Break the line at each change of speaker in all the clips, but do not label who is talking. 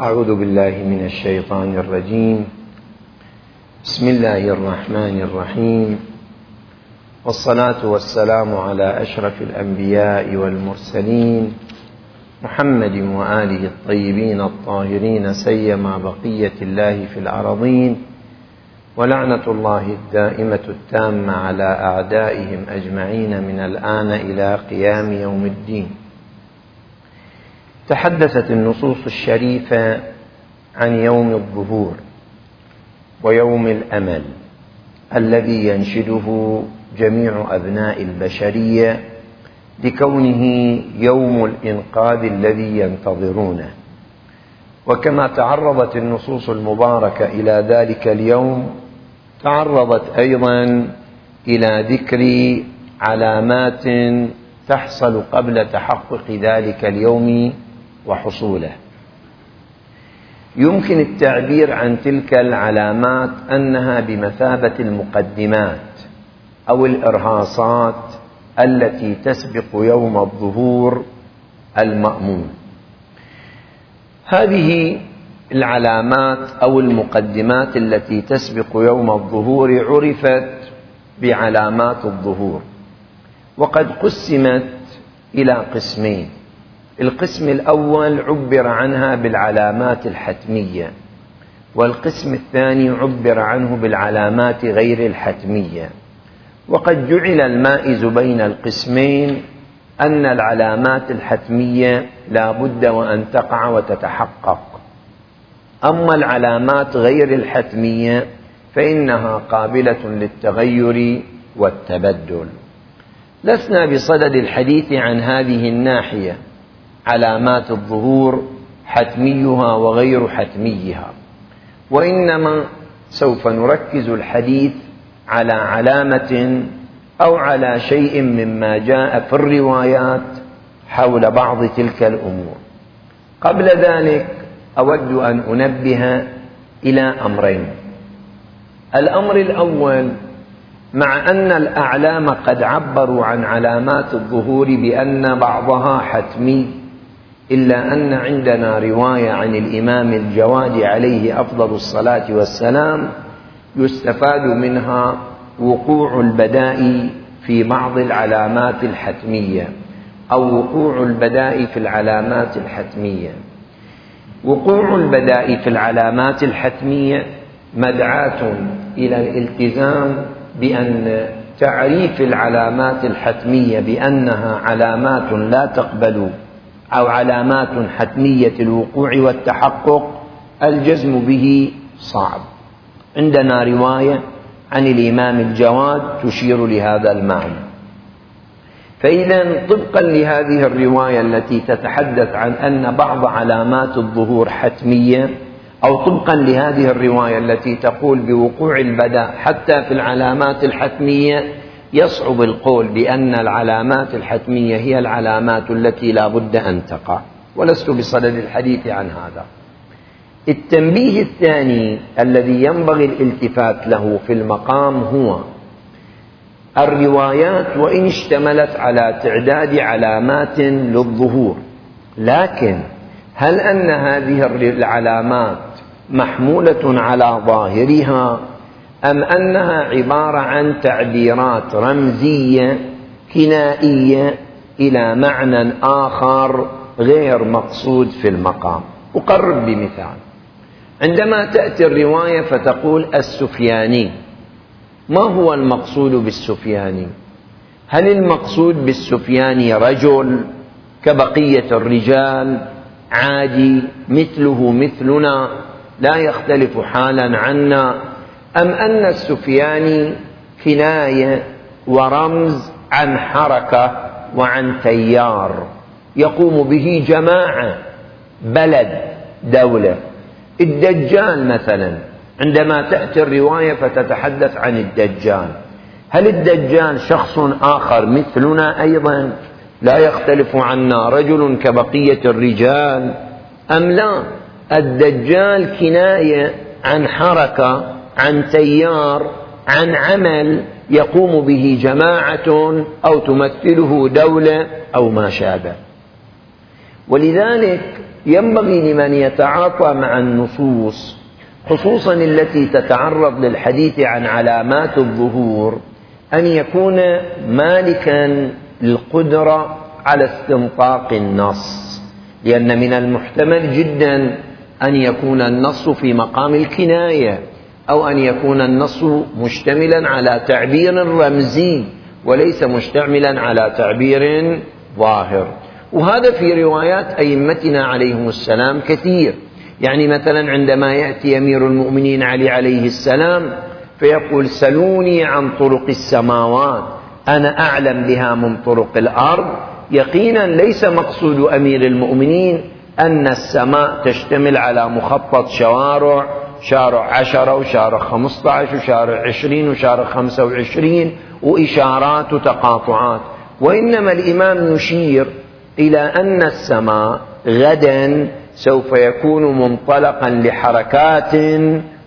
أعوذ بالله من الشيطان الرجيم. بسم الله الرحمن الرحيم. والصلاة والسلام على أشرف الأنبياء والمرسلين محمد وآله الطيبين الطاهرين سيما بقية الله في الأرضين ولعنة الله الدائمة التامة على أعدائهم أجمعين من الآن إلى قيام يوم الدين. تحدثت النصوص الشريفة عن يوم الظهور ويوم الأمل الذي ينشده جميع أبناء البشرية لكونه يوم الإنقاذ الذي ينتظرونه. وكما تعرضت النصوص المباركة إلى ذلك اليوم تعرضت أيضا إلى ذكر علامات تحصل قبل تحقق ذلك اليوم وحصوله. يمكن التعبير عن تلك العلامات أنها بمثابة المقدمات أو الإرهاصات التي تسبق يوم الظهور المأمون. هذه العلامات أو المقدمات التي تسبق يوم الظهور عرفت بعلامات الظهور وقد قسمت إلى قسمين. القسم الأول عبر عنها بالعلامات الحتمية والقسم الثاني عبر عنه بالعلامات غير الحتمية. وقد جعل المائز بين القسمين أن العلامات الحتمية لا بد وأن تقع وتتحقق. أما العلامات غير الحتمية فإنها قابلة للتغير والتبدل. لسنا بصدد الحديث عن هذه الناحية. علامات الظهور حتميها وغير حتميها. وإنما سوف نركز الحديث على علامة أو على شيء مما جاء في الروايات حول بعض تلك الأمور. قبل ذلك أود أن أنبه إلى أمرين. الأمر الأول مع أن الأعلام قد عبروا عن علامات الظهور بأن بعضها حتمي إلا أن عندنا رواية عن الإمام الجواد عليه أفضل الصلاة والسلام يستفاد منها وقوع البداء في بعض العلامات الحتمية أو وقوع البداء في العلامات الحتمية. وقوع البداء في العلامات الحتمية مدعاة إلى الالتزام بأن تعريف العلامات الحتمية بأنها علامات لا تقبل أو علامات حتمية الوقوع والتحقق الجزم به صعب. عندنا رواية عن الإمام الجواد تشير لهذا المعنى. فإذا طبقا لهذه الرواية التي تتحدث عن أن بعض علامات الظهور حتمية أو طبقا لهذه الرواية التي تقول بوقوع البداء حتى في العلامات الحتمية يصعب القول بأن العلامات الحتمية هي العلامات التي لا بد أن تقع ولست بصدد الحديث عن هذا. التنبيه الثاني الذي ينبغي الالتفات له في المقام هو الروايات وإن اشتملت على تعداد علامات للظهور. لكن هل أن هذه العلامات محمولة على ظاهرها؟ أم أنها عبارة عن تعبيرات رمزية كنائية إلى معنى آخر غير مقصود في المقام. أقرب بمثال. عندما تأتي الرواية فتقول السفياني. ما هو المقصود بالسفياني؟ هل المقصود بالسفياني رجل كبقية الرجال عادي مثله مثلنا لا يختلف حالا عنا أم أن السفياني كناية ورمز عن حركة وعن تيار يقوم به جماعة بلد دولة. الدجال مثلا عندما تأتي الرواية فتتحدث عن الدجال. هل الدجال شخص آخر مثلنا أيضا؟ لا يختلف عنا رجل كبقية الرجال أم لا؟ الدجال كناية عن حركة عن تيار عن عمل يقوم به جماعة أو تمثله دولة أو ما شابه. ولذلك ينبغي لمن يتعاطى مع النصوص خصوصا التي تتعرض للحديث عن علامات الظهور أن يكون مالكا للقدره على استنطاق النص. لأن من المحتمل جدا أن يكون النص في مقام الكناية. أو أن يكون النص مشتملا على تعبير رمزي وليس مشتملا على تعبير ظاهر. وهذا في روايات أئمتنا عليهم السلام كثير. يعني مثلا عندما يأتي أمير المؤمنين علي عليه السلام فيقول سلوني عن طرق السماوات أنا أعلم بها من طرق الأرض. يقينا ليس مقصود أمير المؤمنين أن السماء تشتمل على مخطط شوارع شارع عشرة وشارع خمسة عشر وشارع عشرين وشارع خمسة وعشرين وإشارات وتقاطعات وإنما الإمام يشير إلى أن السماء غدا سوف يكون منطلقا لحركات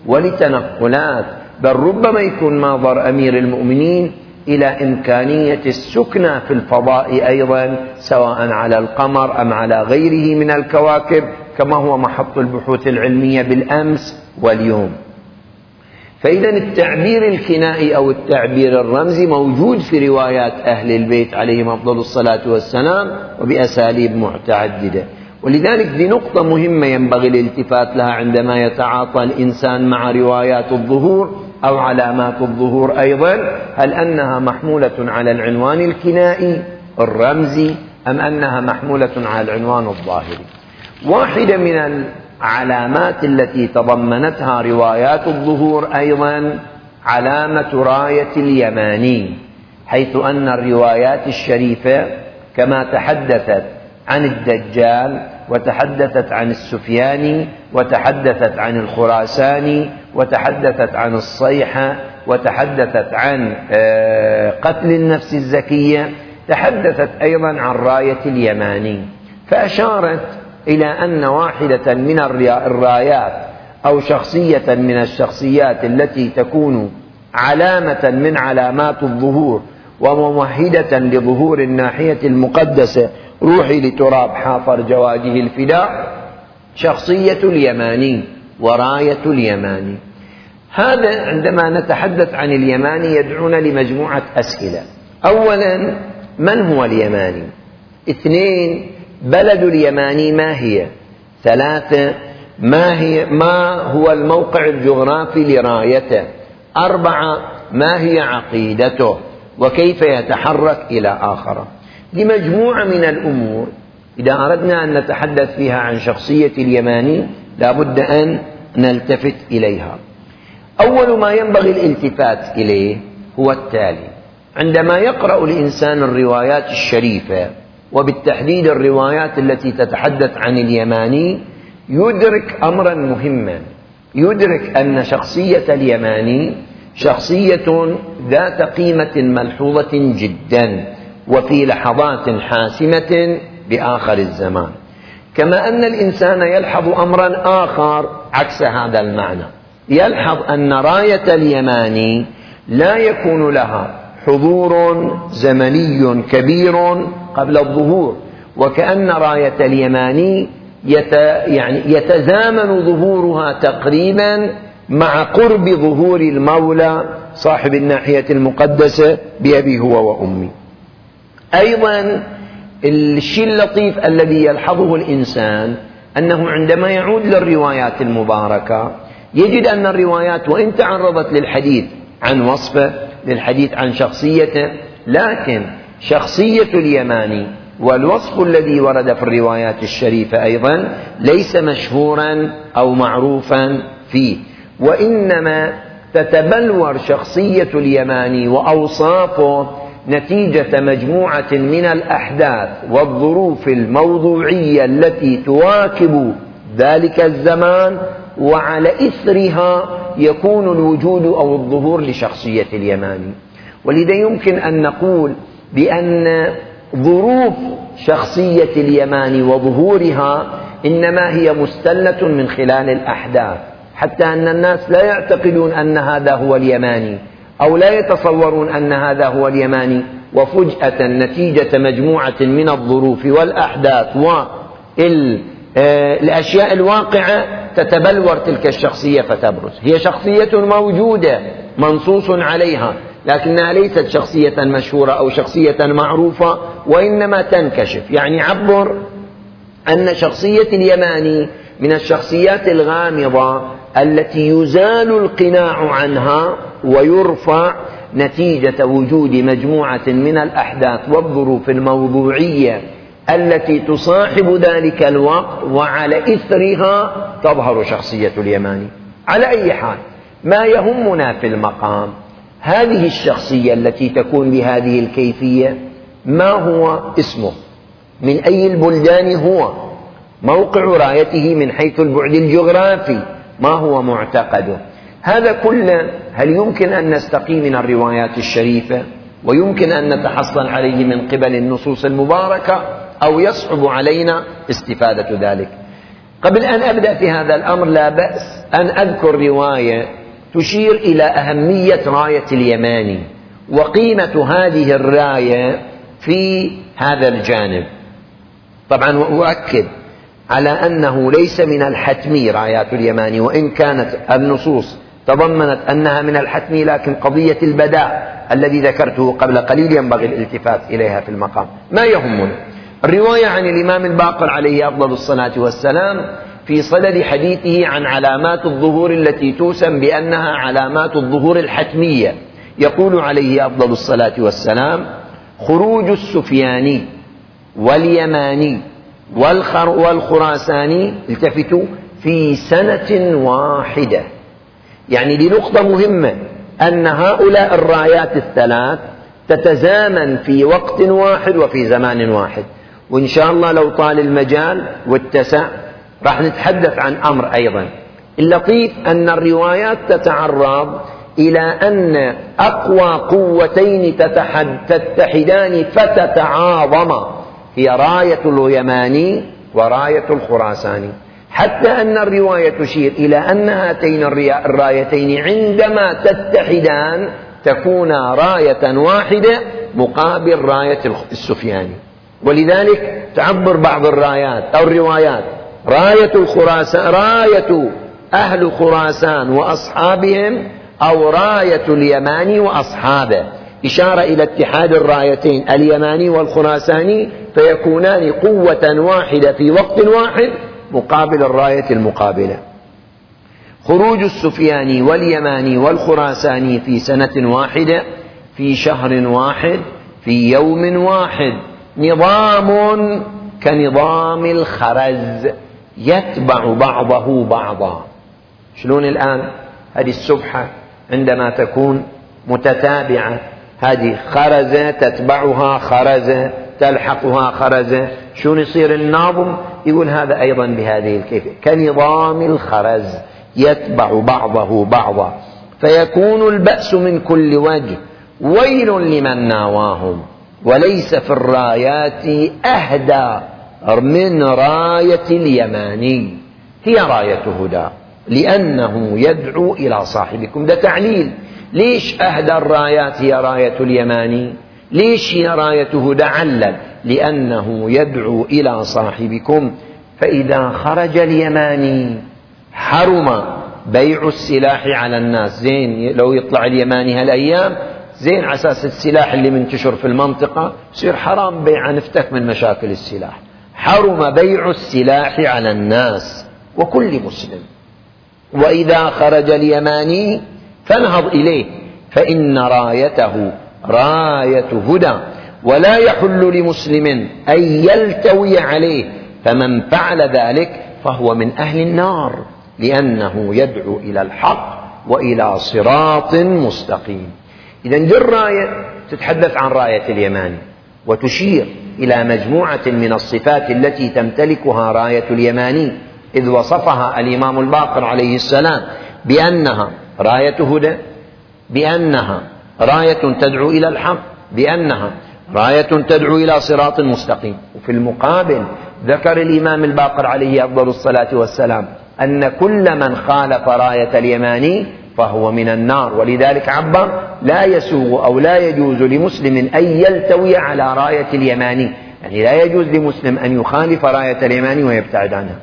ولتنقلات بل ربما يكون ناظر أمير المؤمنين إلى إمكانية السكنى في الفضاء أيضا سواء على القمر أم على غيره من الكواكب كما هو محط البحوث العلمية بالأمس. واليوم. فإذا التعبير الكنائي أو التعبير الرمزي موجود في روايات أهل البيت عليهم أفضل الصلاة والسلام وبأساليب متعدده ولذلك دي نقطة مهمة ينبغي الالتفات لها عندما يتعاطى الإنسان مع روايات الظهور أو علامات الظهور أيضا. هل أنها محمولة على العنوان الكنائي الرمزي أم أنها محمولة على العنوان الظاهري؟ واحدة من العلامات التي تضمنتها روايات الظهور أيضا علامة راية اليماني حيث أن الروايات الشريفة كما تحدثت عن الدجال وتحدثت عن السفياني وتحدثت عن الخراساني وتحدثت عن الصيحة وتحدثت عن آه، قتل النفس الزكية تحدثت أيضا عن راية اليماني. فأشارت إلى أن واحدة من الرايات أو شخصية من الشخصيات التي تكون علامة من علامات الظهور وممهدة لظهور الناحية المقدسة روحي لتراب حافر جواده الفداء شخصية اليماني وراية اليماني. هذا عندما نتحدث عن اليماني يدعونا لمجموعة أسئلة. أولا من هو اليماني؟ اثنين بلد اليماني ما هي؟ ثلاثة ما هي؟ ما هو الموقع الجغرافي لرايته؟ أربعة ما هي عقيدته؟ وكيف يتحرك إلى آخره؟ لمجموعة من الأمور إذا أردنا أن نتحدث فيها عن شخصية اليماني لا بد أن نلتفت إليها. أول ما ينبغي الالتفات إليه هو التالي. عندما يقرأ الإنسان الروايات الشريفة وبالتحديد الروايات التي تتحدث عن اليماني يدرك أمرا مهما. يدرك أن شخصية اليماني شخصية ذات قيمة ملحوظة جدا وفي لحظات حاسمة بآخر الزمان. كما أن الإنسان يلحظ أمرا آخر عكس هذا المعنى. يلحظ أن راية اليماني لا يكون لها حضور زمني كبير قبل الظهور وكأن راية اليماني يت يعني يتزامن ظهورها تقريبا مع قرب ظهور المولى صاحب الناحية المقدسة بأبي هو وأمي. أيضا الشيء اللطيف الذي يلحظه الإنسان أنه عندما يعود للروايات المباركة يجد أن الروايات وإن تعرضت للحديث عن وصفه للحديث عن شخصيته لكن شخصية اليماني والوصف الذي ورد في الروايات الشريفة أيضا ليس مشهورا أو معروفا فيه وإنما تتبلور شخصية اليماني وأوصافه نتيجة مجموعة من الأحداث والظروف الموضوعية التي تواكب ذلك الزمان وعلى إثرها يكون الوجود أو الظهور لشخصية اليماني. ولذا يمكن أن نقول بأن ظروف شخصية اليماني وظهورها إنما هي مستلة من خلال الأحداث حتى أن الناس لا يعتقدون أن هذا هو اليماني أو لا يتصورون أن هذا هو اليماني وفجأة نتيجة مجموعة من الظروف والأحداث آه، الأشياء الواقعة تتبلور تلك الشخصية فتبرز. هي شخصية موجودة منصوص عليها. لكنها ليست شخصية مشهورة أو شخصية معروفة وإنما تنكشف. يعني عبر أن شخصية اليماني من الشخصيات الغامضة التي يزال القناع عنها ويرفع نتيجة وجود مجموعة من الأحداث والظروف الموضوعية التي تصاحب ذلك الوقت وعلى إثرها تظهر شخصية اليماني. على أي حال ما يهمنا في المقام؟ هذه الشخصية التي تكون بهذه الكيفية ما هو اسمه؟ من أي البلدان هو؟ موقع رايته من حيث البعد الجغرافي. ما هو معتقده؟ هذا كله هل يمكن أن نستقي من الروايات الشريفة؟ ويمكن أن نتحصل عليه من قبل النصوص المباركة؟ أو يصعب علينا استفادة ذلك؟ قبل أن أبدأ في هذا الأمر لا بأس أن أذكر رواية تشير إلى أهمية راية اليماني وقيمة هذه الراية في هذا الجانب. طبعا وأؤكد على أنه ليس من الحتمي رايات اليماني وإن كانت النصوص تضمنت أنها من الحتمي لكن قضية البداء الذي ذكرته قبل قليل ينبغي الالتفات إليها في المقام. ما يهمنا؟ الرواية عن الإمام الباقر عليه أفضل الصلاة والسلام في صدد حديثه عن علامات الظهور التي توسم بأنها علامات الظهور الحتمية. يقول عليه أفضل الصلاة والسلام خروج السفياني واليماني والخراساني التفتوا في سنة واحدة. يعني لنقطة مهمة أن هؤلاء الرايات الثلاث تتزامن في وقت واحد وفي زمان واحد. وإن شاء الله لو طال المجال واتسع راح نتحدث عن أمر أيضا. اللطيف أن الروايات تتعرض إلى أن أقوى قوتين تتحدان فتتعاظما. هي راية اليماني وراية الخراساني. حتى أن الرواية تشير إلى أن هاتين الرايتين عندما تتحدان تكونا راية واحدة مقابل راية السفياني. ولذلك تعبر بعض الرايات أو الروايات راية الخراسان راية أهل خراسان وأصحابهم أو راية اليماني وأصحابه. إشارة إلى اتحاد الرايتين اليماني والخراساني فيكونان قوة واحدة في وقت واحد مقابل الراية المقابلة. خروج السفياني واليماني والخراساني في سنة واحدة في شهر واحد في يوم واحد. نظام كنظام الخرز. يتبع بعضه بعضا. شلون الآن؟ هذه السبحة عندما تكون متتابعة. هذه خرزة تتبعها خرزة تلحقها خرزة. شلون يصير الناظم؟ يقول هذا أيضا بهذه الكيفية كنظام الخرز يتبع بعضه بعضا. فيكون البأس من كل وجه. ويل لمن ناواهم. وليس في الرايات أهدى. من راية اليماني هي راية هدى. لأنه يدعو إلى صاحبكم. ده تعليل. ليش أهدى الرايات هي راية اليماني ليش هي راية هدى علل؟ لأنه يدعو إلى صاحبكم. فإذا خرج اليماني حرم بيع السلاح على الناس. زين لو يطلع اليماني هالأيام زين على أساس السلاح اللي منتشر في المنطقة يصير حرام بيع نفتك من مشاكل السلاح. حرم بيع السلاح على الناس وكل مسلم. وإذا خرج اليماني فانهض إليه فإن رايته راية هدى. ولا يحل لمسلم أن يلتوي عليه فمن فعل ذلك فهو من أهل النار لأنه يدعو إلى الحق وإلى صراط مستقيم. إذا الراية تتحدث عن رأية اليماني. وتشير إلى مجموعة من الصفات التي تمتلكها راية اليماني إذ وصفها الإمام الباقر عليه السلام بأنها راية هدى بأنها راية تدعو إلى الحق بأنها راية تدعو إلى صراط مستقيم. وفي المقابل ذكر الإمام الباقر عليه أفضل الصلاة والسلام أن كل من خالف راية اليماني فهو من النار. ولذلك عبر لا يسوغ أو لا يجوز لمسلم أن يلتوي على راية اليماني. يعني لا يجوز لمسلم أن يخالف راية اليماني ويبتعد عنها.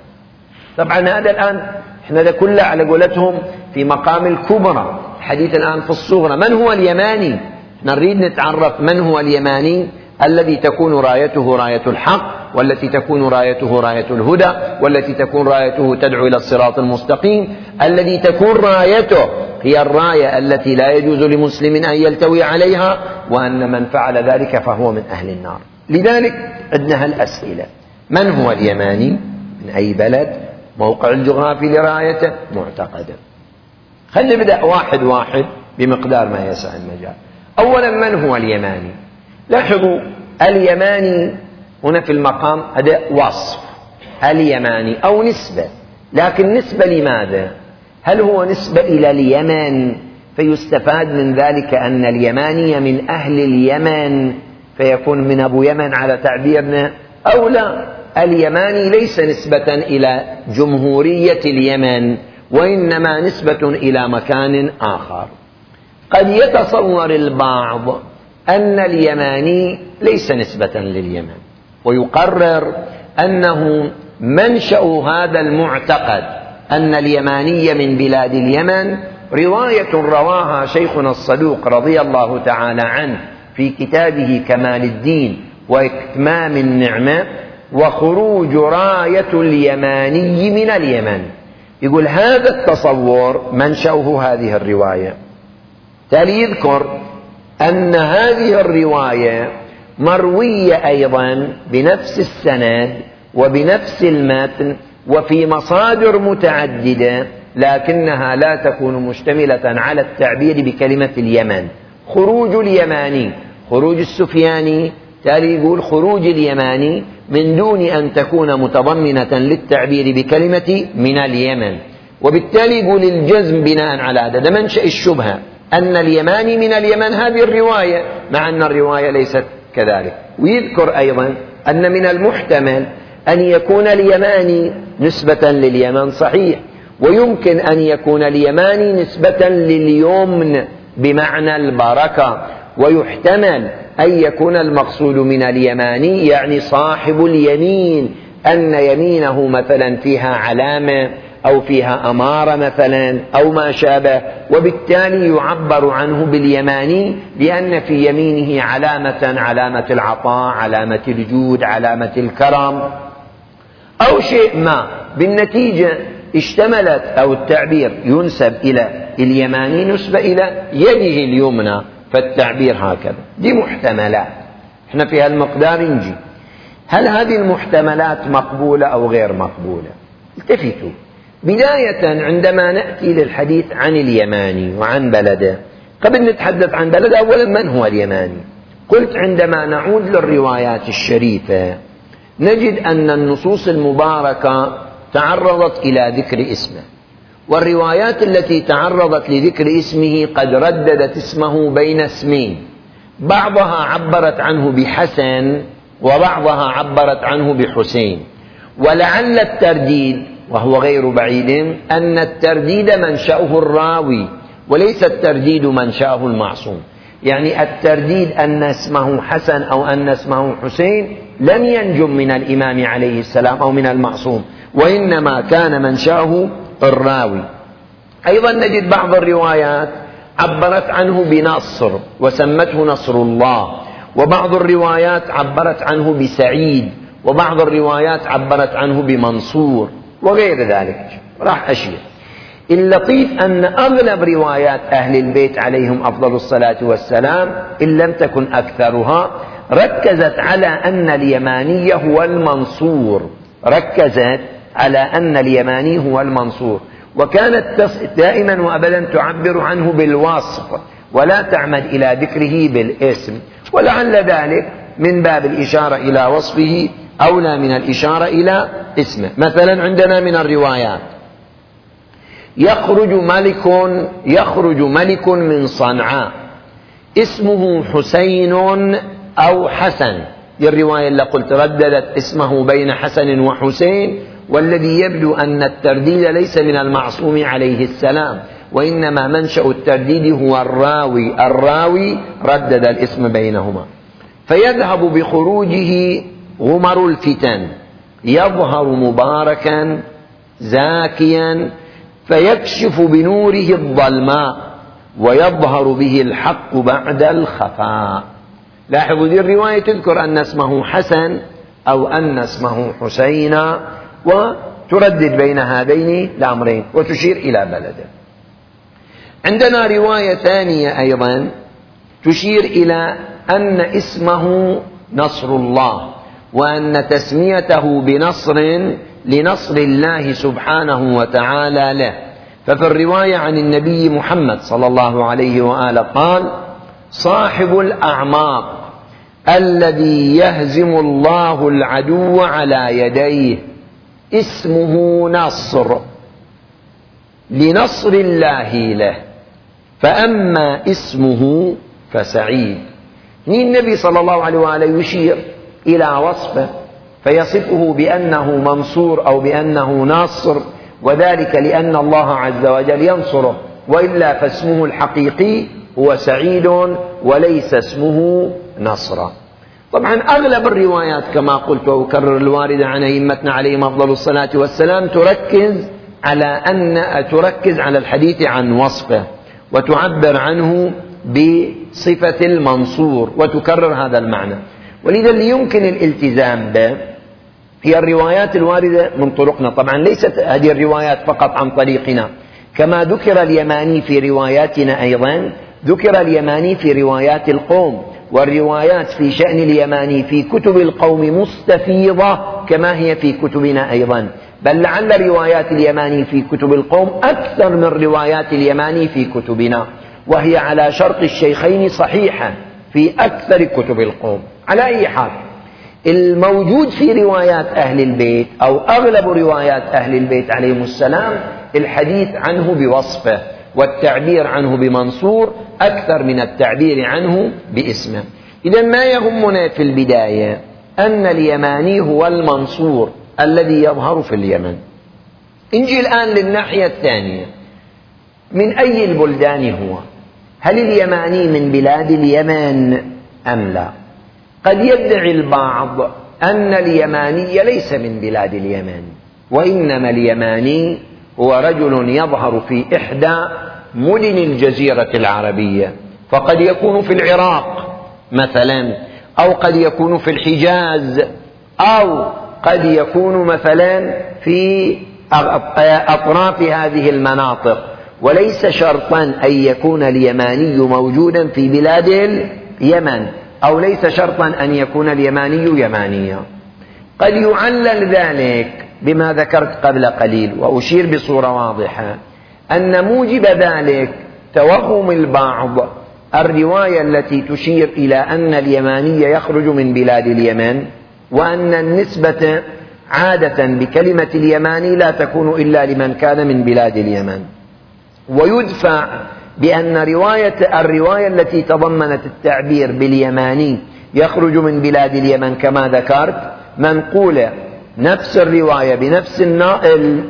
طبعا هذا الآن إحنا ده كله على قولتهم في مقام الكبرى. الحديث الآن في الصغرى. من هو اليماني؟ نريد نتعرف من هو اليماني الذي تكون رايته راية الحق. والتي تكون رايته راية الهدى والتي تكون رايته تدعو إلى الصراط المستقيم. الذي تكون رايته هي الراية التي لا يجوز لمسلم أن يلتوي عليها وأن من فعل ذلك فهو من أهل النار. لذلك عندنا هالأسئلة من هو اليماني؟ من أي بلد؟ موقع الجغرافي لرايته؟ معتقده خلينا نبدأ واحد واحد بمقدار ما يسع المجال. أولا من هو اليماني؟ لاحظوا اليماني هنا في المقام هذا وصف اليماني أو نسبة لكن نسبة لماذا؟ هل هو نسبة إلى اليمن؟ فيستفاد من ذلك أن اليماني من أهل اليمن فيكون من أبو يمن على تعبيرنا أو لا اليماني ليس نسبة إلى جمهورية اليمن وإنما نسبة إلى مكان آخر. قد يتصور البعض أن اليماني ليس نسبة لليمن. ويقرر أنه منشأ هذا المعتقد أن اليماني من بلاد اليمن رواية رواها شيخنا الصدوق رضي الله تعالى عنه في كتابه كمال الدين وإتمام النعمة وخروج راية اليماني من اليمن. يقول هذا التصور منشأه هذه الرواية. تالي يذكر أن هذه الرواية مروية أيضا بنفس السند وبنفس المتن وفي مصادر متعددة لكنها لا تكون مشتملة على التعبير بكلمة اليمن. خروج اليماني خروج السفياني تالي يقول خروج اليماني من دون أن تكون متضمنة للتعبير بكلمة من اليمن. وبالتالي يقول الجزم بناء على هذا. منشأ الشبهة. أن اليماني من اليمن. هذه الرواية مع أن الرواية ليست كذلك. ويذكر أيضا أن من المحتمل أن يكون اليماني نسبة لليمن صحيح ويمكن أن يكون اليماني نسبة لليمن بمعنى البركة ويحتمل أن يكون المقصود من اليماني يعني صاحب اليمين أن يمينه مثلا فيها علامة أو فيها أمارة مثلا أو ما شابه وبالتالي يعبر عنه باليماني لأن في يمينه علامة علامة العطاء علامة الجود علامة الكرم. أو شيء ما بالنتيجة اشتملت أو التعبير ينسب إلى اليماني نسبة إلى يده اليمنى فالتعبير هكذا. دي محتملات. إحنا في هالمقدار نجي. هل هذه المحتملات مقبولة أو غير مقبولة؟ التفتوا. بداية عندما نأتي للحديث عن اليماني وعن بلده. قبل نتحدث عن بلده أولا من هو اليماني؟ قلت عندما نعود للروايات الشريفة نجد أن النصوص المباركة تعرضت إلى ذكر اسمه والروايات التي تعرضت لذكر اسمه قد رددت اسمه بين اسمين. بعضها عبرت عنه بحسن وبعضها عبرت عنه بحسين. ولعل الترديد وهو غير بعيد أن الترديد منشأه الراوي وليس الترديد منشأه المعصوم. يعني الترديد أن اسمه حسن أو أن اسمه حسين لم ينجم من الإمام عليه السلام أو من المعصوم وإنما كان منشأه الراوي. أيضا نجد بعض الروايات عبرت عنه بنصر وسمته نصر الله. وبعض الروايات عبرت عنه بسعيد وبعض الروايات عبرت عنه بمنصور. وغير ذلك. راح أشير اللطيف أن أغلب روايات أهل البيت عليهم أفضل الصلاة والسلام إن لم تكن أكثرها ركزت على أن اليماني هو المنصور. ركزت على أن اليماني هو المنصور. وكانت دائما وأبدا تعبر عنه بالوصف ولا تعمد إلى ذكره بالاسم. ولعل ذلك من باب الإشارة إلى وصفه أولى من الإشارة إلى اسمه. مثلا عندنا من الروايات. يخرج ملك يخرج ملك من صنعاء. اسمه حسين أو حسن. الرواية اللي قلت رددت اسمه بين حسن وحسين والذي يبدو أن الترديد ليس من المعصوم عليه السلام وإنما منشأ الترديد هو الراوي. الراوي ردد الاسم بينهما. فيذهب بخروجه غمر الفتن. يظهر مباركا زاكيا فيكشف بنوره الظلماء ويظهر به الحق بعد الخفاء. لاحظوا هذه الرواية تذكر أن اسمه حسن أو أن اسمه حسين وتردد بين هذين الأمرين وتشير إلى بلده عندنا رواية ثانية أيضا تشير إلى أن اسمه نصر الله. وأن تسميته بنصر لنصر الله سبحانه وتعالى له. ففي الرواية عن النبي محمد صلى الله عليه وآله قال صاحب الأعماق الذي يهزم الله العدو على يديه اسمه نصر لنصر الله له. فأما اسمه فسعيد. النبي صلى الله عليه وآله يشير إلى وصفه فيصفه بأنه منصور أو بأنه ناصر وذلك لأن الله عز وجل ينصره وإلا فاسمه الحقيقي هو سعيد وليس اسمه نصرا طبعا أغلب الروايات كما قلت وأكرر الواردة عن أئمتنا عليهم أفضل الصلاة والسلام تركز على أن تركز على الحديث عن وصفه وتعبر عنه بصفة المنصور وتكرر هذا المعنى. ولذا اللي يمكن الالتزام به هي الروايات الواردة من طرقنا. طبعا ليست هذه الروايات فقط عن طريقنا كما ذكر اليماني في رواياتنا أيضا ذكر اليماني في روايات القوم والروايات في شأن اليماني في كتب القوم مستفيضة كما هي في كتبنا أيضا. بل لعل روايات اليماني في كتب القوم أكثر من روايات اليماني في كتبنا وهي على شرط الشيخين صحيحة في أكثر كتب القوم. على أي حال الموجود في روايات أهل البيت أو أغلب روايات أهل البيت عليهم السلام الحديث عنه بوصفه والتعبير عنه بمنصور أكثر من التعبير عنه باسمه. إذا ما يهمنا في البداية أن اليماني هو المنصور الذي يظهر في اليمن. نجي الآن للناحية الثانية. من أي البلدان هو؟ هل اليماني من بلاد اليمن أم لا؟ قد يدعي البعض أن اليماني ليس من بلاد اليمن وإنما اليماني هو رجل يظهر في إحدى مدن الجزيرة العربية فقد يكون في العراق مثلا أو قد يكون في الحجاز أو قد يكون مثلا في أطراف هذه المناطق. وليس شرطا أن يكون اليماني موجودا في بلاد اليمن. أو ليس شرطا أن يكون اليماني يمانيا. قد يعلل ذلك بما ذكرت قبل قليل وأشير بصورة واضحة أن موجب ذلك توهم البعض الرواية التي تشير إلى أن اليماني يخرج من بلاد اليمن وأن النسبة عادة بكلمة اليماني لا تكون إلا لمن كان من بلاد اليمن. ويدفع بأن رواية الرواية التي تضمنت التعبير باليماني يخرج من بلاد اليمن كما ذكرت منقولة. نفس الرواية بنفس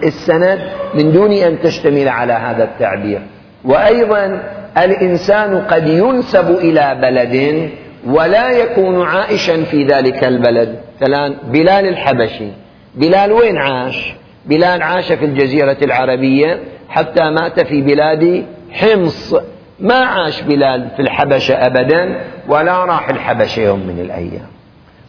السند من دون أن تشتمل على هذا التعبير. وأيضا الإنسان قد ينسب إلى بلد ولا يكون عائشا في ذلك البلد. فلان بلال الحبشي. بلال وين عاش؟ بلال عاش في الجزيرة العربية حتى مات في بلاد حمص ما عاش بلال في الحبشة أبدا ولا راح الحبشة يوم من الأيام.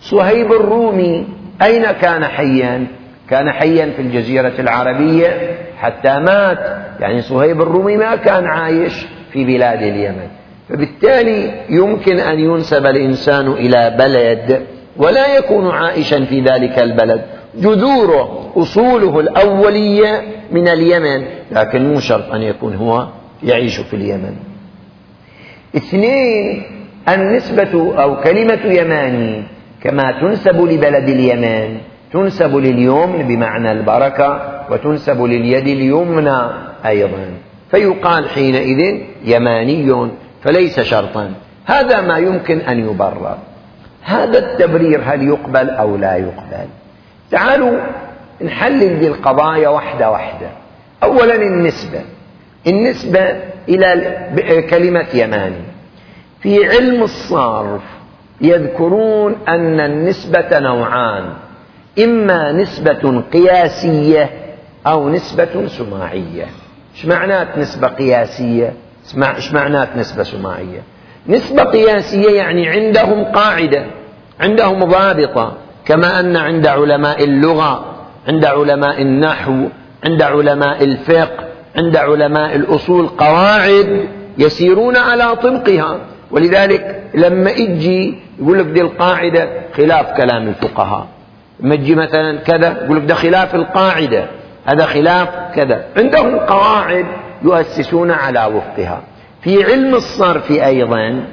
صهيب الرومي أين كان حيا؟ كان حيا في الجزيرة العربية حتى مات. يعني صهيب الرومي ما كان عايش في بلاد اليمن. فبالتالي يمكن أن ينسب الإنسان إلى بلد ولا يكون عائشا في ذلك البلد. جذوره أصوله الأولية من اليمن لكن مو شرط أن يكون هو يعيش في اليمن. اثنين النسبة أو كلمة يماني كما تنسب لبلد اليمن تنسب لليمن بمعنى البركة وتنسب لليد اليمنى أيضا. فيقال حينئذ يماني فليس شرطا. هذا ما يمكن أن يبرر. هذا التبرير هل يقبل أو لا يقبل؟ تعالوا نحلل دي القضايا واحدة واحدة أولا النسبة. النسبة إلى كلمة يماني في علم الصرف يذكرون أن النسبة نوعان إما نسبة قياسية أو نسبة سماعية. إيش معنات نسبة قياسية؟ إيش معنات نسبة سماعية؟ نسبة قياسية يعني عندهم قاعدة عندهم ضابطة كما أن عند علماء اللغة عند علماء النحو عند علماء الفقه عند علماء الأصول قواعد يسيرون على طبقها. ولذلك لما أجي يقول لك دي القاعدة خلاف كلام الفقهاء. لما تجي مثلا كذا يقول لك ده خلاف القاعدة. هذا خلاف كذا. عندهم قواعد يؤسسون على وفقها. في علم الصرف أيضا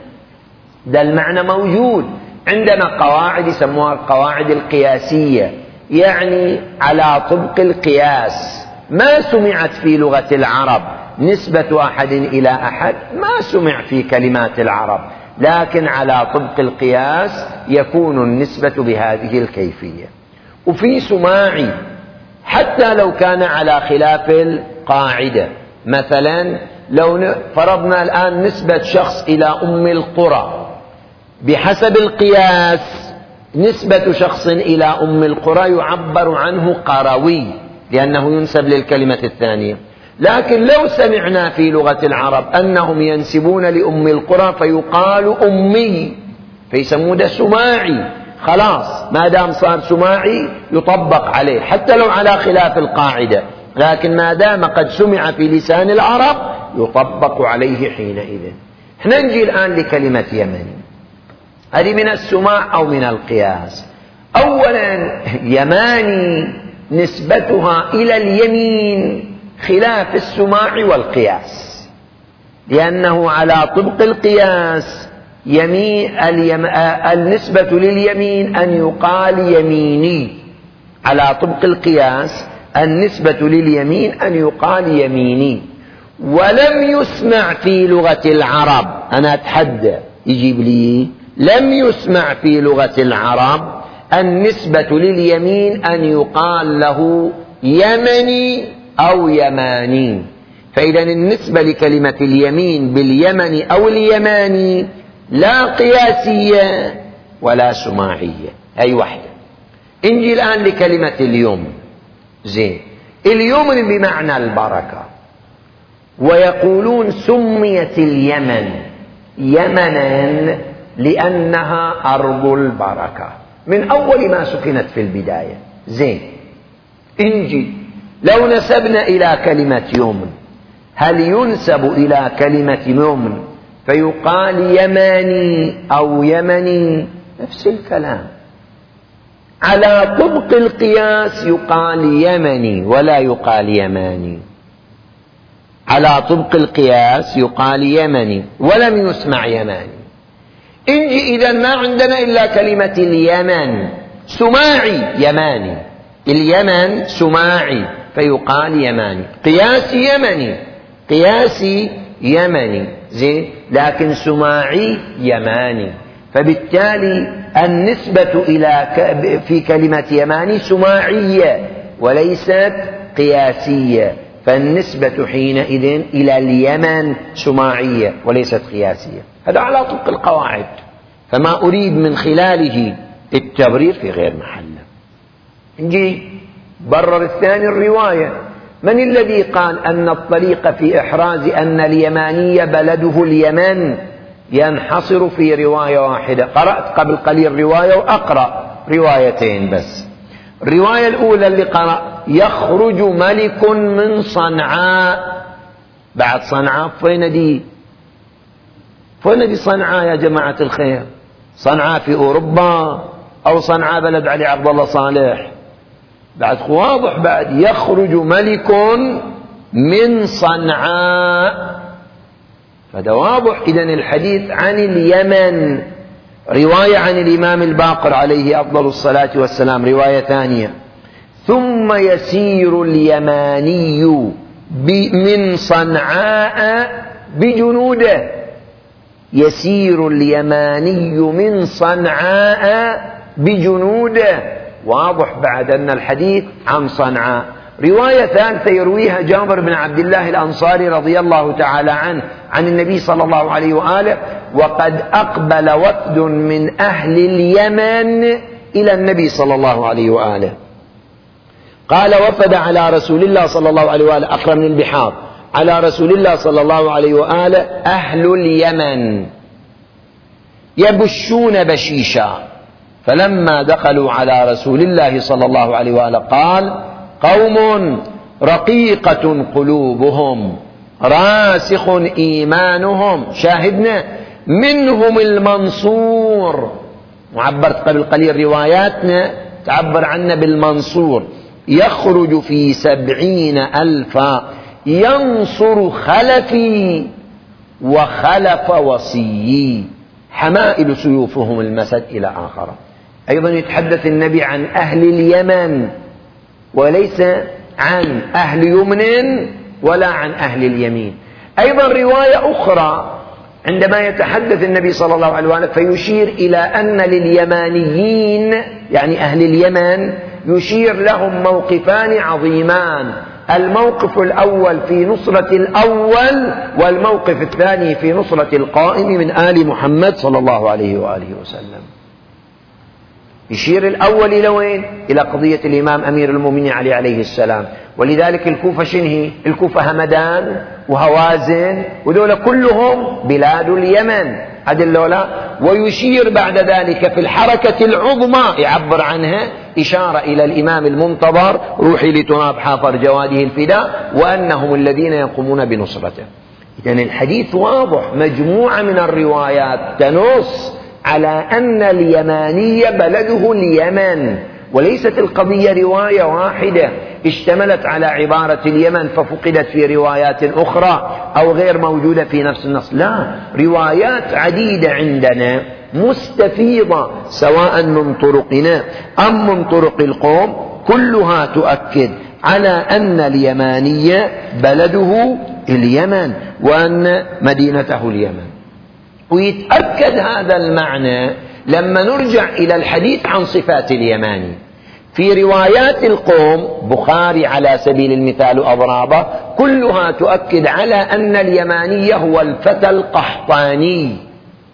ده المعنى موجود. عندنا قواعد يسموها القواعد القياسية يعني على طبق القياس. ما سمعت في لغة العرب نسبة أحد إلى أحد؟ ما سمع في كلمات العرب. لكن على طبق القياس يكون النسبة بهذه الكيفية. وفي سماعي حتى لو كان على خلاف القاعدة. مثلا لو فرضنا الآن نسبة شخص إلى أم القرى. بحسب القياس نسبة شخص إلى أم القرى يعبر عنه قروي. لأنه ينسب للكلمة الثانية. لكن لو سمعنا في لغة العرب أنهم ينسبون لأم القرى فيقال أمي فيسموه ده سماعي. خلاص ما دام صار سماعي يطبق عليه حتى لو على خلاف القاعدة. لكن ما دام قد سمع في لسان العرب يطبق عليه حينئذ. إحنا نجي الآن لكلمة يمني هذه من السماع أو من القياس؟ أولا يماني. نسبتها إلى اليمين خلاف السماع والقياس. لأنه على طبق القياس يمين اليم... النسبة لليمين أن يقال يميني. على طبق القياس النسبة لليمين أن يقال يميني. ولم يسمع في لغة العرب. أنا أتحدى يجيب لي لم يسمع في لغة العرب النسبة لليمين أن يقال له يمني أو يماني. فإذا النسبة لكلمة اليمين باليمن أو اليماني لا قياسية ولا سماعية. أي واحدة. نجي الآن لكلمة اليوم. زين. اليمن بمعنى البركة. ويقولون سميت اليمن. يمنا لأنها أرض البركة. من أول ما سكنت في البداية. زين. إنجي. لو نسبنا إلى كلمة يوم. هل ينسب إلى كلمة يوم؟ فيقال يماني أو يمني. نفس الكلام. على طبق القياس يقال يمني ولا يقال يماني. على طبق القياس يقال يمني ولم يسمع يماني. انجي إذا ما عندنا إلا كلمة اليمن. سماعي يماني. اليمن سماعي فيقال يماني. قياسي يمني. قياسي يمني. زين؟ لكن سماعي يماني. فبالتالي النسبة إلى في كلمة يماني سماعية وليست قياسية. فالنسبة حينئذ إلى اليمن سماعية وليست قياسية. هذا على طبق القواعد. فما أريد من خلاله التبرير في غير محله. نجي برر الثاني الرواية. من الذي قال أن الطريق في إحراز أن اليماني بلده اليمن؟ ينحصر في رواية واحدة. قرأت قبل قليل رواية وأقرأ روايتين بس. الرواية الأولى اللي قرأ يخرج ملك من صنعاء. بعد صنعاء فين دي؟ فين دي صنعاء يا جماعة الخير. صنعاء في أوروبا أو صنعاء بلد علي عبد الله صالح. بعد واضح بعد. يخرج ملك من صنعاء. فهذا واضح. إذا الحديث عن اليمن. رواية عن الإمام الباقر عليه أفضل الصلاة والسلام. رواية ثانية. ثم يسير اليماني من صنعاء بجنوده. يسير اليماني من صنعاء بجنوده. واضح بعد أن الحديث عن صنعاء. رواية ثالثة يرويها جابر بن عبد الله الأنصاري رضي الله تعالى عنه عن النبي صلى الله عليه وآله وقد أقبل وفد من أهل اليمن إلى النبي صلى الله عليه وآله. قال وفد على رسول الله صلى الله عليه وآله أقرب من البحار. على رسول الله صلى الله عليه وآله أهل اليمن. يبشون بشيشا. فلما دخلوا على رسول الله صلى الله عليه وآله قال قوم رقيقة قلوبهم راسخ إيمانهم. شاهدنا منهم المنصور. وعبرت قبل قليل رواياتنا تعبر عنا بالمنصور. يخرج في سبعين ألفا. ينصر خلفي وخلف وصيي. حمائل سيوفهم المسد إلى آخر. أيضا يتحدث النبي عن أهل اليمن وليس عن أهل يمن ولا عن أهل اليمين. أيضا رواية أخرى عندما يتحدث النبي صلى الله عليه وسلم فيشير إلى أن لليمانيين يعني أهل اليمن يشير لهم موقفان عظيمان. الموقف الأول في نصرة الأول والموقف الثاني في نصرة القائم من آل محمد صلى الله عليه وآله وسلم يشير الأول إلى وين؟ إلى قضية الإمام أمير المؤمنين علي عليه السلام ولذلك الكوفة شنهي؟ الكوفة همدان وهوازن وذولا كلهم بلاد اليمن اللولا. ويشير بعد ذلك في الحركة العظمى. يعبر عنها إشارة إلى الإمام المنتظر روحي لتراب حافر جواده الفداء وأنهم الذين يقومون بنصرته. إذا الحديث واضح مجموعة من الروايات تنص على أن اليماني بلده اليمن. وليست القضية رواية واحدة اشتملت على عبارة اليمن ففقدت في روايات أخرى أو غير موجودة في نفس النص. لا روايات عديدة عندنا مستفيضة سواء من طرقنا أم من طرق القوم كلها تؤكد على أن اليمانية بلده اليمن وأن مدينته اليمن. ويتأكد هذا المعنى لما نرجع إلى الحديث عن صفات اليماني. في روايات القوم بخاري على سبيل المثال أضرابه كلها تؤكد على أن اليماني هو الفتى القحطاني.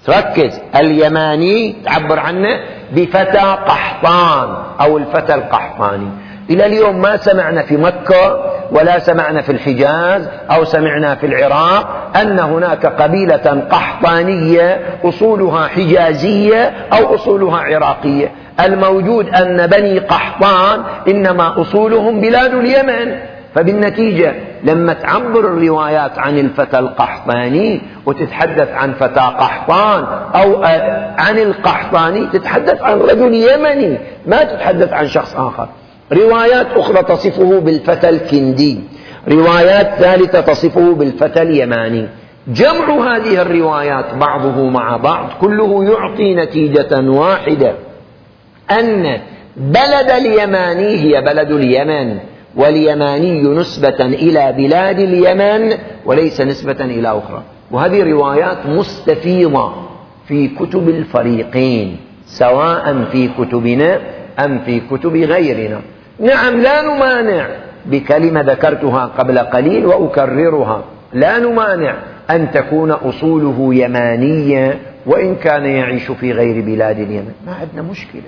ركز اليماني تعبر عنه بفتى قحطان أو الفتى القحطاني. إلى اليوم ما سمعنا في مكة ولا سمعنا في الحجاز أو سمعنا في العراق أن هناك قبيلة قحطانية أصولها حجازية أو أصولها عراقية. الموجود أن بني قحطان إنما أصولهم بلاد اليمن. فبالنتيجة لما تعبر الروايات عن الفتى القحطاني وتتحدث عن فتى قحطان أو عن القحطاني تتحدث عن رجل يمني ما تتحدث عن شخص آخر. روايات أخرى تصفه بالفتى الكندي. روايات ثالثة تصفه بالفتى اليماني. جمع هذه الروايات بعضه مع بعض كله يعطي نتيجة واحدة. أن بلد اليماني هي بلد اليمن واليماني نسبة إلى بلاد اليمن وليس نسبة إلى أخرى. وهذه روايات مستفيضة في كتب الفريقين سواء في كتبنا أم في كتب غيرنا. نعم لا نمانع. بكلمة ذكرتها قبل قليل وأكررها. لا نمانع أن تكون أصوله يمانية وإن كان يعيش في غير بلاد اليمن. ما عندنا مشكلة.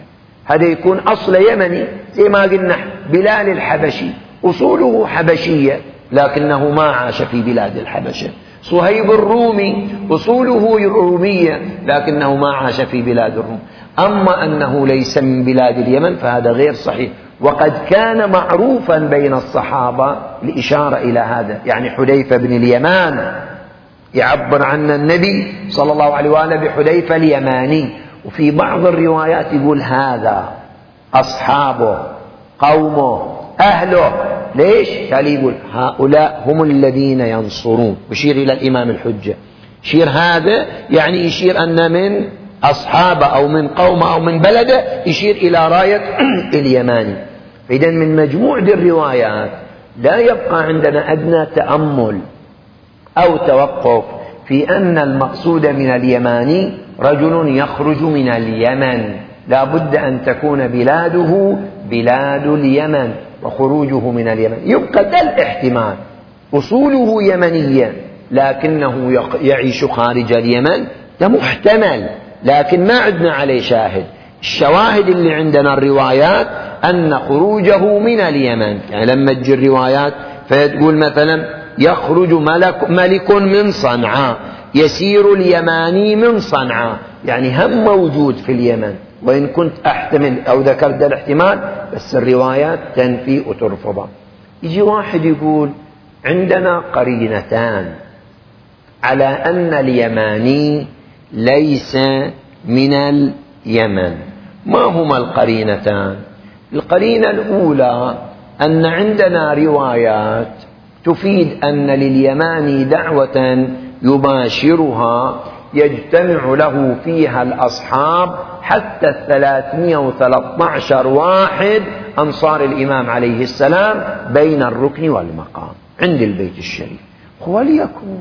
هذا يكون أصل يمني زي ما قلنا بلال الحبشي. أصوله حبشية لكنه ما عاش في بلاد الحبشة. صهيب الرومي أصوله رومية لكنه ما عاش في بلاد الروم. أما أنه ليس من بلاد اليمن فهذا غير صحيح. وقد كان معروفا بين الصحابة لإشارة إلى هذا. يعني حذيفة بن اليمان يعبر عن النبي صلى الله عليه وآله بحذيفة اليماني. وفي بعض الروايات يقول هذا أصحابه قومه أهله. ليش؟ تالي يقول هؤلاء هم الذين ينصرون. يشير إلى الإمام الحجة. يشير هذا يعني يشير أن من أصحابه أو من قومه أو من بلده يشير إلى راية اليماني. إذا من مجموع الروايات لا يبقى عندنا أدنى تأمل أو توقف في أن المقصود من اليماني رجل يخرج من اليمن. لا بد أن تكون بلاده بلاد اليمن وخروجه من اليمن. يبقى ده الاحتمال. أصوله يمنية لكنه يعيش خارج اليمن. ده محتمل لكن ما عندنا عليه شاهد. الشواهد اللي عندنا الروايات أن خروجه من اليمن. يعني لما تجي الروايات فتقول مثلا يخرج ملك, ملك من صنعاء يسير اليماني من صنعاء. يعني هم موجود في اليمن. وإن كنت أحتمل أو ذكرت الاحتمال بس الروايات تنفي وترفضه يجي واحد يقول عندنا قرينتان على أن اليماني ليس من اليمن. ما هما القرينتان؟ القرينة الأولى أن عندنا روايات تفيد أن لليماني دعوة يباشرها يجتمع له فيها الأصحاب حتى الثلاثمائة وثلاثة عشر واحد أنصار الإمام عليه السلام بين الركن والمقام عند البيت الشريف. وليكن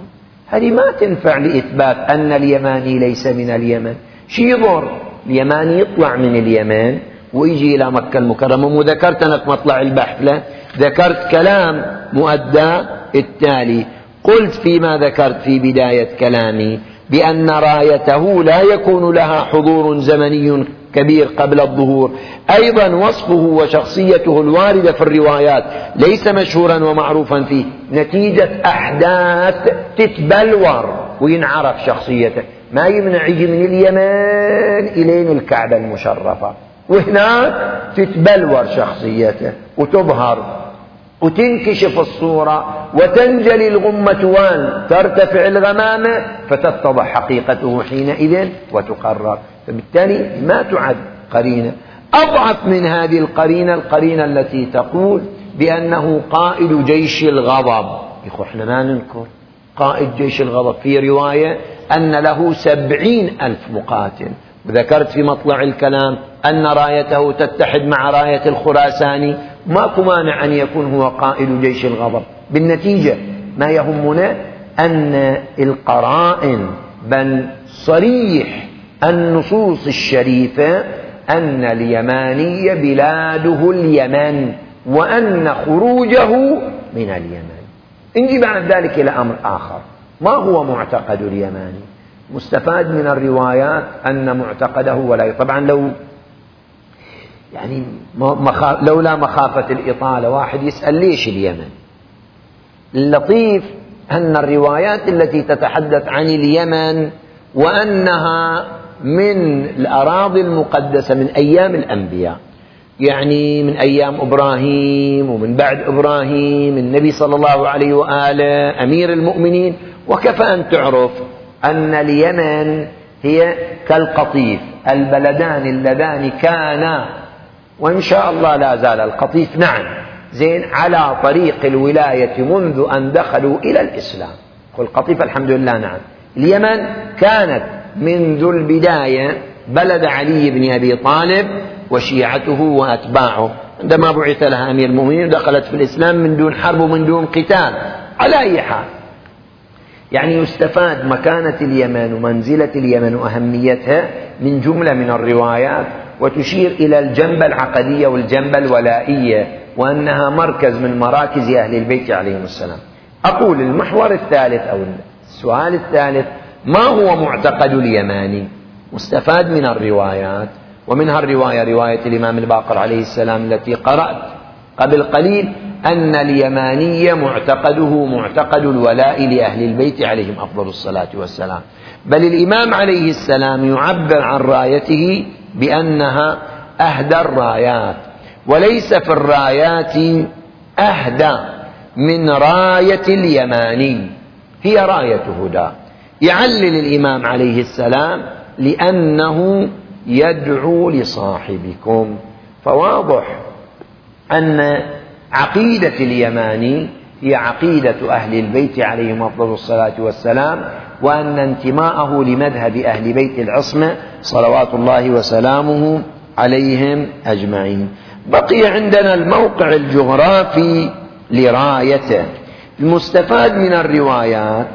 هذه ما تنفع لإثبات أن اليماني ليس من اليمن. شي يضر؟ اليماني يطلع من اليمن. ويجي إلى مكة المكرمة وذكرت أنا في مطلع البحث له ذكرت كلام مؤدى التالي. قلت فيما ذكرت في بداية كلامي بأن رايته لا يكون لها حضور زمني كبير قبل الظهور. أيضا وصفه وشخصيته الواردة في الروايات ليس مشهورا ومعروفا فيه. نتيجة أحداث تتبلور وينعرف شخصيته. ما يمنع يجي من اليمن إلين الكعبة المشرفة. وهناك تتبلور شخصيته وتظهر وتنكشف الصورة وتنجلي الغمة وان ترتفع الغمامة فتتضح حقيقته حينئذ وتقرر. فبالتالي ما تعد قرينة. أضعف من هذه القرينة القرينة التي تقول بأنه قائد جيش الغضب. يخو إحنا ما ننكر قائد جيش الغضب. في رواية أن له سبعين ألف مقاتل. وذكرت في مطلع الكلام أن رايته تتحد مع راية الخراساني. ماكو مانع أن يكون هو قائد جيش الغضب. بالنتيجة ما يهمنا أن القرائن بل صريح النصوص الشريفة أن اليماني بلاده اليمن وأن خروجه من اليمن. نجي بعد ذلك إلى أمر آخر. ما هو معتقد اليماني؟ مستفاد من الروايات أن معتقده ولا طبعا لو يعني لولا مخافة الإطالة واحد يسأل ليش اليمن؟ اللطيف أن الروايات التي تتحدث عن اليمن وأنها من الأراضي المقدسة من أيام الأنبياء. يعني من أيام إبراهيم ومن بعد إبراهيم النبي صلى الله عليه وآله أمير المؤمنين. وكفى أن تعرف أن اليمن هي كالقطيف البلدان اللذان كانا وإن شاء الله لا زال القطيف. نعم. زين على طريق الولاية منذ أن دخلوا إلى الإسلام. والقطيف الحمد لله نعم. اليمن كانت منذ البداية بلد علي بن أبي طالب وشيعته وأتباعه. عندما بعث لها أمير المؤمنين دخلت في الإسلام من دون حرب ومن دون قتال. على أي حال يعني يستفاد مكانة اليمن ومنزلة اليمن وأهميتها من جملة من الروايات. وتشير إلى الجنبة العقدية والجنبة الولائية وأنها مركز من مراكز أهل البيت عليهم السلام. أقول المحور الثالث أو السؤال الثالث ما هو معتقد اليماني؟ مستفاد من الروايات ومنها الرواية رواية الإمام الباقر عليه السلام التي قرأت قبل قليل أن اليماني معتقده معتقد الولاء لأهل البيت عليهم أفضل الصلاة والسلام. بل الإمام عليه السلام يعبر عن رايته بأنها أهدى الرايات وليس في الرايات أهدى من راية اليماني هي راية هدى. يعلل الإمام عليه السلام لأنه يدعو لصاحبكم. فواضح أن عقيدة اليماني هي عقيدة أهل البيت عليهم أفضل الصلاة والسلام وأن انتماءه لمذهب أهل بيت العصمة صلوات الله وسلامه عليهم أجمعين. بقي عندنا الموقع الجغرافي لرايته. المستفاد من الروايات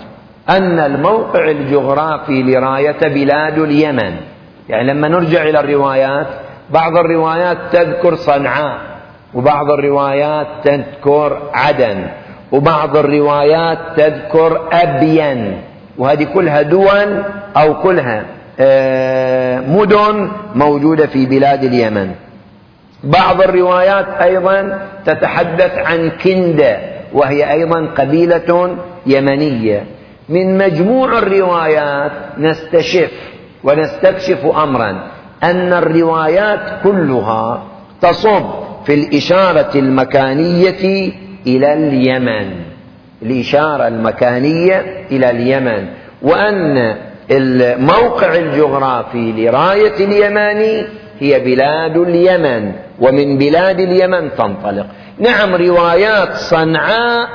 أن الموقع الجغرافي لراية بلاد اليمن. يعني لما نرجع إلى الروايات بعض الروايات تذكر صنعاء وبعض الروايات تذكر عدن وبعض الروايات تذكر أبين. وهذه كلها دول أو كلها آه، مدن موجودة في بلاد اليمن. بعض الروايات أيضا تتحدث عن كندة وهي أيضا قبيلة يمنية. من مجموع الروايات نستشف ونستكشف أمرا أن الروايات كلها تصب في الإشارة المكانية إلى اليمن. الإشارة المكانية إلى اليمن وأن الموقع الجغرافي لراية اليماني هي بلاد اليمن ومن بلاد اليمن تنطلق. نعم روايات صنعاء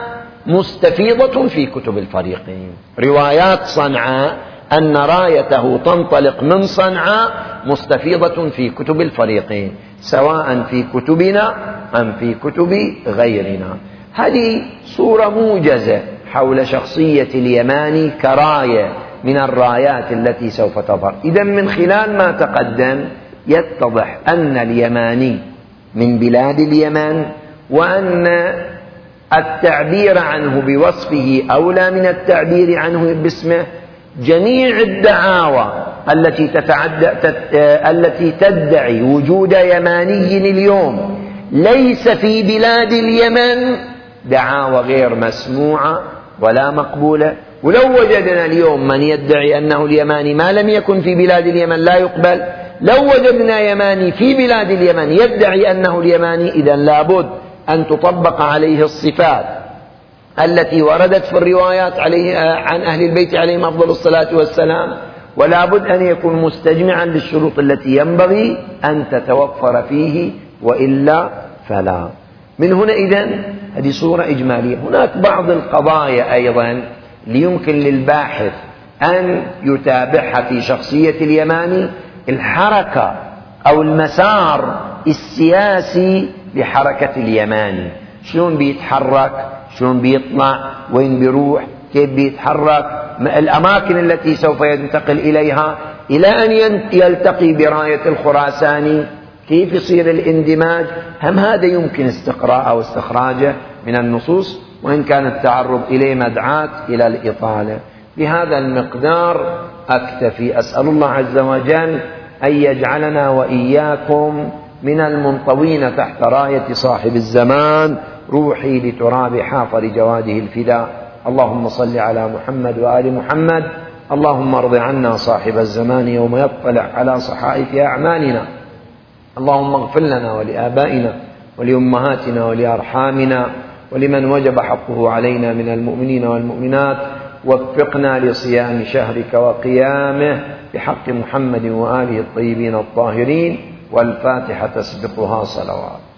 مستفيضة في كتب الفريقين. روايات صنعاء أن رايته تنطلق من صنعاء مستفيضة في كتب الفريقين سواء في كتبنا أم في كتب غيرنا. هذه صورة موجزة حول شخصية اليماني كراية من الرايات التي سوف تظهر. إذا من خلال ما تقدم يتضح أن اليماني من بلاد اليمن وأن التعبير عنه بوصفه أولى من التعبير عنه باسمه. جميع الدعاوى التي تتعدى التي تدعي وجود يماني اليوم ليس في بلاد اليمن دعاوى غير مسموعه ولا مقبوله ولو وجدنا اليوم من يدعي أنه اليماني ما لم يكن في بلاد اليمن لا يقبل لو وجدنا يماني في بلاد اليمن يدعي أنه اليماني اذا لابد أن تطبق عليه الصفات التي وردت في الروايات عليه عن أهل البيت عليهم أفضل الصلاة والسلام. ولا بد أن يكون مستجمعا للشروط التي ينبغي أن تتوفر فيه وإلا فلا. من هنا اذا هذه صورة إجمالية. هناك بعض القضايا أيضا ليمكن للباحث أن يتابعها في شخصية اليماني الحركة أو المسار السياسي لحركة اليماني. شلون بيتحرك؟ شلون بيطلع؟ وين بيروح؟ كيف بيتحرك؟ الأماكن التي سوف ينتقل إليها إلى أن يلتقي براية الخراساني. كيف يصير الاندماج؟ هم هذا يمكن استقراء أو استخراجه من النصوص وإن كان التعرض إليه مدعاة إلى الإطالة. بهذا المقدار أكتفي. أسأل الله عز وجل أن يجعلنا وإياكم من المنطوين تحت راية صاحب الزمان روحي لتراب حافر جواده الفداء. اللهم صل على محمد وآل محمد. اللهم ارض عنا صاحب الزمان يوم يطلع على صحائف أعمالنا. اللهم اغفر لنا ولآبائنا ولأمهاتنا ولأرحامنا ولمن وجب حقه علينا من المؤمنين والمؤمنات وفقنا لصيام شهرك وقيامه بحق محمد وآله الطيبين الطاهرين والفاتحة تسبقها صلوات.